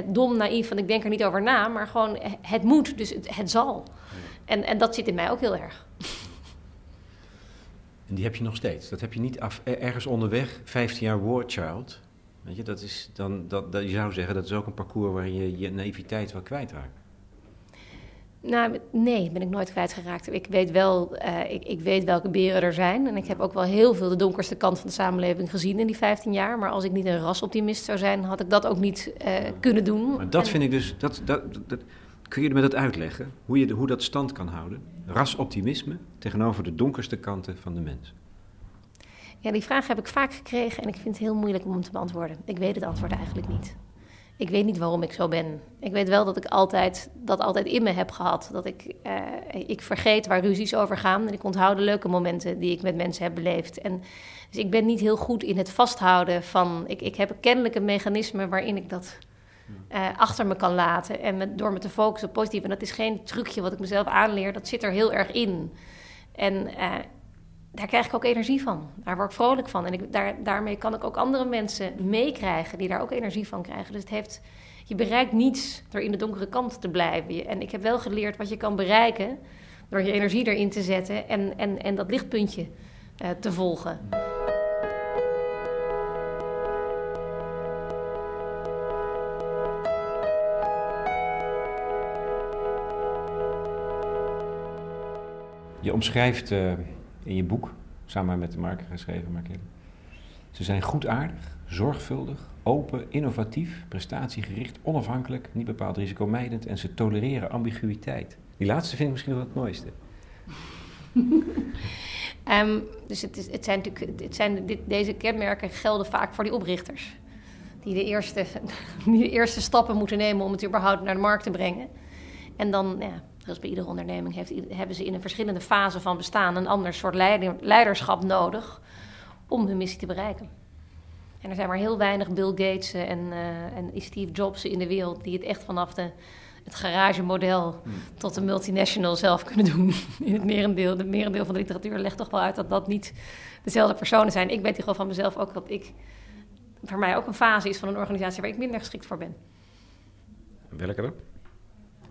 dom, naïef, want ik denk er niet over na, maar gewoon het moet, dus het, het zal. En, en dat zit in mij ook heel erg. En die heb je nog steeds. Dat heb je niet af, ergens onderweg, 15 jaar War Child. Weet je, dat is dan, dat, dat, je zou zeggen dat is ook een parcours waarin je je naïviteit wel kwijtraakt. Nou, nee, ben ik nooit kwijtgeraakt. Ik weet wel, uh, ik, ik, weet welke beren er zijn. En ik heb ook wel heel veel de donkerste kant van de samenleving gezien in die 15 jaar. Maar als ik niet een rasoptimist zou zijn, had ik dat ook niet uh, kunnen doen. Maar dat vind ik dus, dat, dat, dat, kun je me dat uitleggen? Hoe, je, hoe dat stand kan houden? Rasoptimisme tegenover de donkerste kanten van de mens. Ja, die vraag heb ik vaak gekregen en ik vind het heel moeilijk om hem te beantwoorden. Ik weet het antwoord eigenlijk niet. Ik weet niet waarom ik zo ben. Ik weet wel dat ik altijd, dat altijd in me heb gehad. Dat ik, uh, ik vergeet waar ruzies over gaan. En ik onthoud de leuke momenten die ik met mensen heb beleefd. En, dus ik ben niet heel goed in het vasthouden van... Ik, ik heb kennelijk een mechanisme waarin ik dat uh, achter me kan laten. En met, door me te focussen op positief. En dat is geen trucje wat ik mezelf aanleer. Dat zit er heel erg in. En uh, daar krijg ik ook energie van. Daar word ik vrolijk van. En ik, daar, daarmee kan ik ook andere mensen meekrijgen die daar ook energie van krijgen. Dus het heeft, je bereikt niets door in de donkere kant te blijven. En ik heb wel geleerd wat je kan bereiken door je energie erin te zetten en, en, en dat lichtpuntje uh, te volgen. Je omschrijft uh, in je boek, samen met de marker geschreven, Markele. Ze zijn goedaardig, zorgvuldig, open, innovatief, prestatiegericht, onafhankelijk, niet bepaald risicomijdend en ze tolereren ambiguïteit. Die laatste vind ik misschien wel het mooiste. um, dus het zijn natuurlijk, het zijn, dit, deze kenmerken gelden vaak voor die oprichters. Die de, eerste, die de eerste stappen moeten nemen om het überhaupt naar de markt te brengen. En dan, ja, zoals bij iedere onderneming, heeft, hebben ze in een verschillende fase van bestaan een ander soort leiderschap nodig om hun missie te bereiken. En er zijn maar heel weinig Bill Gates en, uh, en Steve Jobs in de wereld die het echt vanaf de, het garagemodel hmm. tot de multinational zelf kunnen doen. In het merendeel, de merendeel van de literatuur legt toch wel uit dat dat niet dezelfde personen zijn. Ik weet gewoon van mezelf ook dat ik, voor mij ook een fase is van een organisatie waar ik minder geschikt voor ben. Welke dan?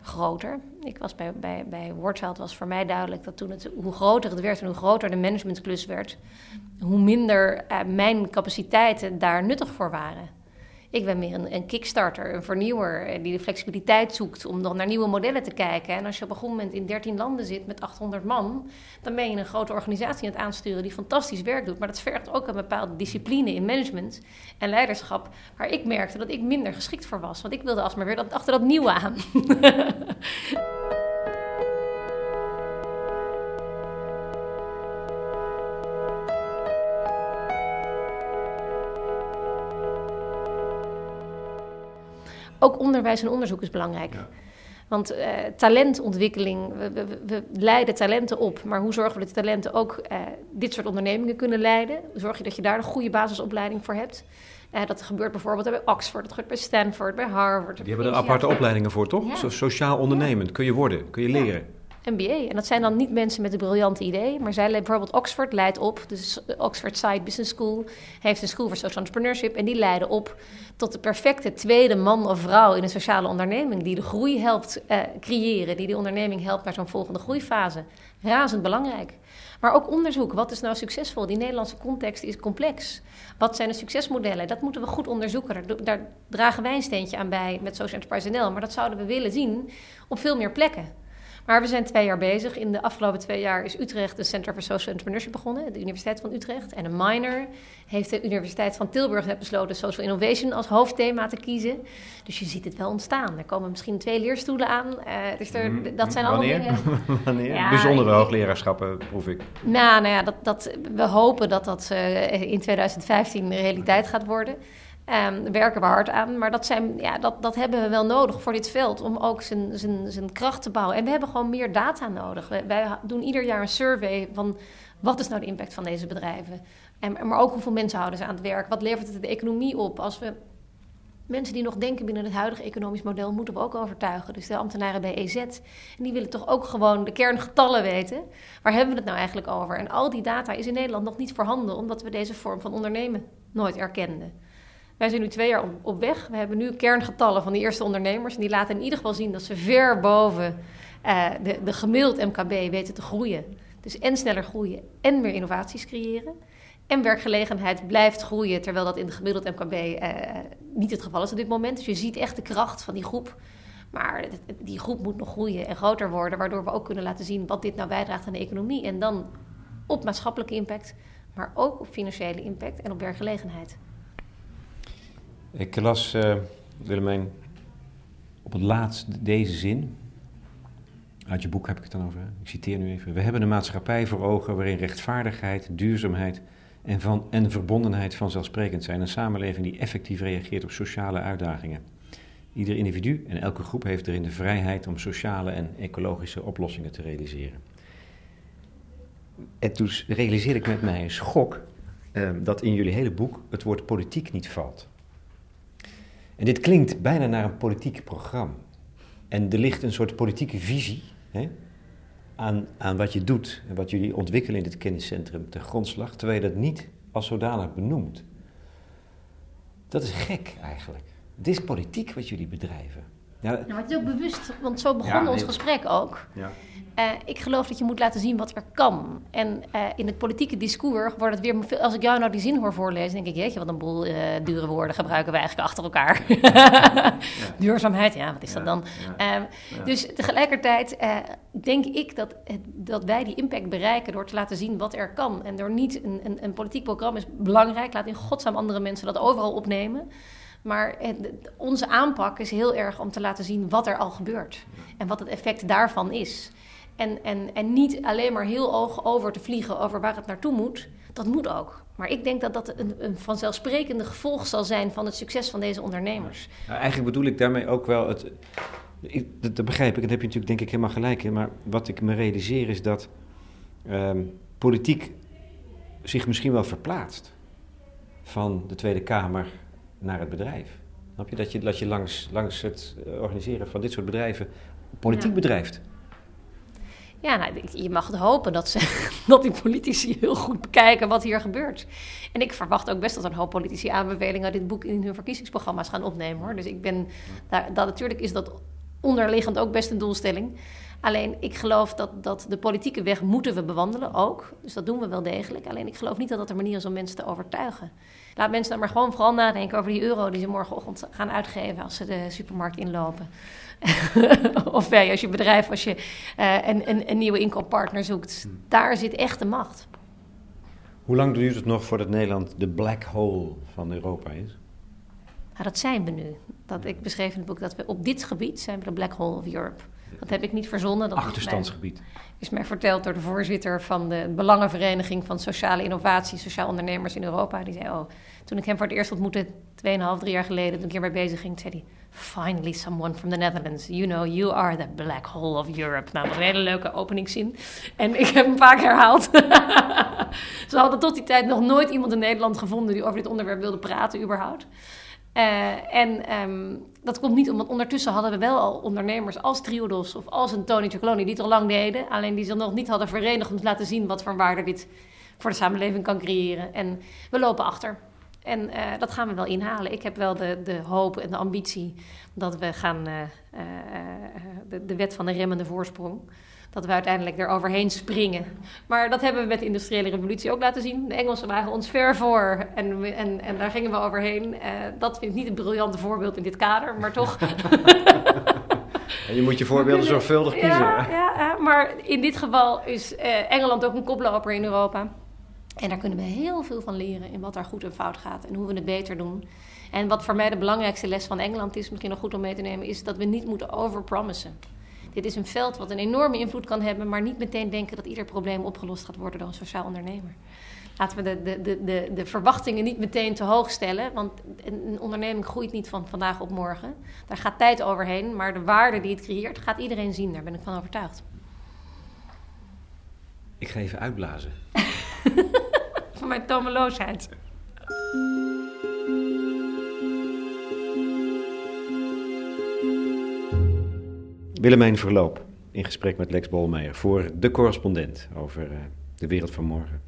Groter. Ik was bij, bij, bij Wordchild was voor mij duidelijk dat toen het, hoe groter het werd en hoe groter de managementklus werd, hoe minder uh, mijn capaciteiten daar nuttig voor waren. Ik ben meer een, een kickstarter, een vernieuwer eh, die de flexibiliteit zoekt om dan naar nieuwe modellen te kijken. En als je op een goed moment in 13 landen zit met 800 man, dan ben je een grote organisatie aan het aansturen die fantastisch werk doet. Maar dat vergt ook een bepaalde discipline in management en leiderschap, waar ik merkte dat ik minder geschikt voor was. Want ik wilde alsmaar weer dat, achter dat nieuwe aan. ook onderwijs en onderzoek is belangrijk. Ja. Want uh, talentontwikkeling, we, we, we, leiden talenten op, maar hoe zorgen we dat die talenten ook uh, dit soort ondernemingen kunnen leiden? Zorg je dat je daar een goede basisopleiding voor hebt? Uh, dat gebeurt bijvoorbeeld bij Oxford, dat gebeurt bij Stanford, bij Harvard. Die hebben er aparte opleidingen voor, toch? Ja. sociaal ondernemend, kun je worden, kun je leren. MBA. En dat zijn dan niet mensen met een briljante idee, maar zij bijvoorbeeld Oxford leidt op, dus Oxford Side Business School heeft een school voor social entrepreneurship en die leiden op tot de perfecte tweede man of vrouw in een sociale onderneming die de groei helpt uh, creëren, die de onderneming helpt naar zo'n volgende groeifase. Razend belangrijk. Maar ook onderzoek. Wat is nou succesvol? Die Nederlandse context is complex. Wat zijn de succesmodellen? Dat moeten we goed onderzoeken. Daar, dragen wij een steentje aan bij met Social Enterprise NL. Maar dat zouden we willen zien op veel meer plekken. Maar we zijn twee jaar bezig. In de afgelopen twee jaar is Utrecht de Center for Social Entrepreneurship begonnen, de Universiteit van Utrecht. En een minor heeft de Universiteit van Tilburg net besloten Social Innovation als hoofdthema te kiezen. Dus je ziet het wel ontstaan. Er komen misschien twee leerstoelen aan. Uh, dus er, mm, dat zijn allemaal dingen... Wanneer? Ja, Bijzondere hoogleraarschappen, proef ik. Nou, nou ja, dat, dat, we hopen dat dat uh, in 2015 realiteit gaat worden. Um, werken we hard aan. Maar dat, zijn, ja, dat, dat hebben we wel nodig voor dit veld om ook zijn, zijn, zijn kracht te bouwen. En we hebben gewoon meer data nodig. Wij, doen ieder jaar een survey van wat is nou de impact van deze bedrijven. En, maar ook hoeveel mensen houden ze aan het werk. Wat levert het de economie op? Als we mensen die nog denken binnen het huidige economisch model moeten we ook overtuigen. Dus de ambtenaren bij EZ. En die willen toch ook gewoon de kerngetallen weten. Waar hebben we het nou eigenlijk over? En al die data is in Nederland nog niet voorhanden, omdat we deze vorm van ondernemen nooit erkenden. Wij zijn nu twee jaar op, weg. We hebben nu kerngetallen van die eerste ondernemers. En die laten in ieder geval zien dat ze ver boven uh, de, de gemiddeld MKB weten te groeien. Dus en sneller groeien en meer innovaties creëren. En werkgelegenheid blijft groeien, terwijl dat in het gemiddeld MKB uh, niet het geval is op dit moment. Dus je ziet echt de kracht van die groep. Maar die groep moet nog groeien en groter worden, waardoor we ook kunnen laten zien wat dit nou bijdraagt aan de economie. En dan op maatschappelijke impact, maar ook op financiële impact en op werkgelegenheid. Ik las, uh, Willemijn, op het laatst deze zin. Uit je boek heb ik het dan over. Ik citeer nu even. We hebben een maatschappij voor ogen waarin rechtvaardigheid, duurzaamheid en, van, en verbondenheid vanzelfsprekend zijn. Een samenleving die effectief reageert op sociale uitdagingen. Ieder individu en elke groep heeft erin de vrijheid om sociale en ecologische oplossingen te realiseren. En toen realiseerde ik met mij een schok eh, dat in jullie hele boek het woord politiek niet valt. En dit klinkt bijna naar een politiek programma. En er ligt een soort politieke visie hè, aan, aan wat je doet en wat jullie ontwikkelen in dit kenniscentrum ten grondslag, terwijl je dat niet als zodanig benoemt. Dat is gek eigenlijk. Het is politiek wat jullie bedrijven. Ja, ja maar het is ook bewust, want zo begon ons gesprek ook. Ja. Uh, ik geloof dat je moet laten zien wat er kan. En uh, in het politieke discours wordt het weer... Als ik jou nou die zin hoor voorlezen, denk ik... jeetje, wat een boel uh, dure woorden gebruiken we eigenlijk achter elkaar. ja. Duurzaamheid, ja, wat is dat dan? Ehm, dus tegelijkertijd denk ik dat, dat wij die impact bereiken... door te laten zien wat er kan. En door niet... Een, een, een politiek programma is belangrijk. Laat in godsnaam andere mensen dat overal opnemen... Maar onze aanpak is heel erg om te laten zien wat er al gebeurt. En wat het effect daarvan is. En, en, en niet alleen maar heel oog over te vliegen over waar het naartoe moet. Dat moet ook. Maar ik denk dat dat een, een vanzelfsprekende gevolg zal zijn van het succes van deze ondernemers. Nou, eigenlijk bedoel ik daarmee ook wel het. dat, dat, begrijp ik, daar heb je natuurlijk denk ik helemaal gelijk in. Maar wat ik me realiseer is dat ehm, politiek zich misschien wel verplaatst van de Tweede Kamer naar het bedrijf. Snap je? Dat je, dat je langs, langs het organiseren van dit soort bedrijven politiek bedrijft. Ja, nou, je mag het hopen dat, ze, dat die politici heel goed bekijken wat hier gebeurt. En ik verwacht ook best dat een hoop politici aanbevelingen uit dit boek in hun verkiezingsprogramma's gaan opnemen hoor. Dus ik ben, daar, dat, natuurlijk is dat onderliggend ook best een doelstelling. Alleen ik geloof dat, dat de politieke weg moeten we bewandelen ook. Dus dat doen we wel degelijk. Alleen ik geloof niet dat dat de manier is om mensen te overtuigen. Laat mensen dan maar gewoon vooral nadenken over die euro die ze morgenochtend gaan uitgeven als ze de supermarkt inlopen. of ja, als je bedrijf, als je uh, een, een, een, nieuwe inkooppartner zoekt. Hmm. Daar zit echt de macht. Hoe lang duurt het nog voordat Nederland de black hole van Europa is? Nou, dat zijn we nu. Dat, ik beschreef in het boek dat we op dit gebied zijn we de black hole of Europe. Dat heb ik niet verzonnen. Dat Achterstandsgebied. Is mij, is mij verteld door de voorzitter van de Belangenvereniging van Sociale Innovatie, Sociaal Ondernemers in Europa. Die zei, oh, toen ik hem voor het eerst ontmoette, 2,5, 3 jaar geleden, toen ik hierbij bezig ging, zei hij, finally someone from the Netherlands. You know, you are the black hole of Europe. Nou, dat een hele leuke openingszin. En ik heb hem vaak herhaald. Ze hadden tot die tijd nog nooit iemand in Nederland gevonden die over dit onderwerp wilde praten, überhaupt. Uh, en um, dat komt niet omdat ondertussen hadden we wel al ondernemers als Triodos of als een Tony Chocoloni die het al lang deden. Alleen die ze nog niet hadden verenigd om te laten zien wat voor waarde dit voor de samenleving kan creëren. En we lopen achter. En uh, dat gaan we wel inhalen. Ik heb wel de, de hoop en de ambitie dat we gaan uh, de, de wet van de remmende voorsprong dat we uiteindelijk er overheen springen. Maar dat hebben we met de industriële revolutie ook laten zien. De Engelsen waren ons ver voor en, en, en daar gingen we overheen. Uh, dat vind ik niet een briljante voorbeeld in dit kader, maar toch. en je moet je voorbeelden zorgvuldig kiezen. Ja, ja, maar in dit geval is uh, Engeland ook een koploper in Europa. En daar kunnen we heel veel van leren in wat daar goed en fout gaat en hoe we het beter doen. En wat voor mij de belangrijkste les van Engeland is, misschien nog goed om mee te nemen, is dat we niet moeten overpromissen. Dit is een veld wat een enorme invloed kan hebben, maar niet meteen denken dat ieder probleem opgelost gaat worden door een sociaal ondernemer. Laten we de, de, de, de, de verwachtingen niet meteen te hoog stellen, want een onderneming groeit niet van vandaag op morgen. Daar gaat tijd overheen, maar de waarde die het creëert gaat iedereen zien, daar ben ik van overtuigd. Ik ga even uitblazen. van mijn tomeloosheid. Willemijn Verloop in gesprek met Lex Bolmeijer voor De Correspondent over uh, de wereld van morgen.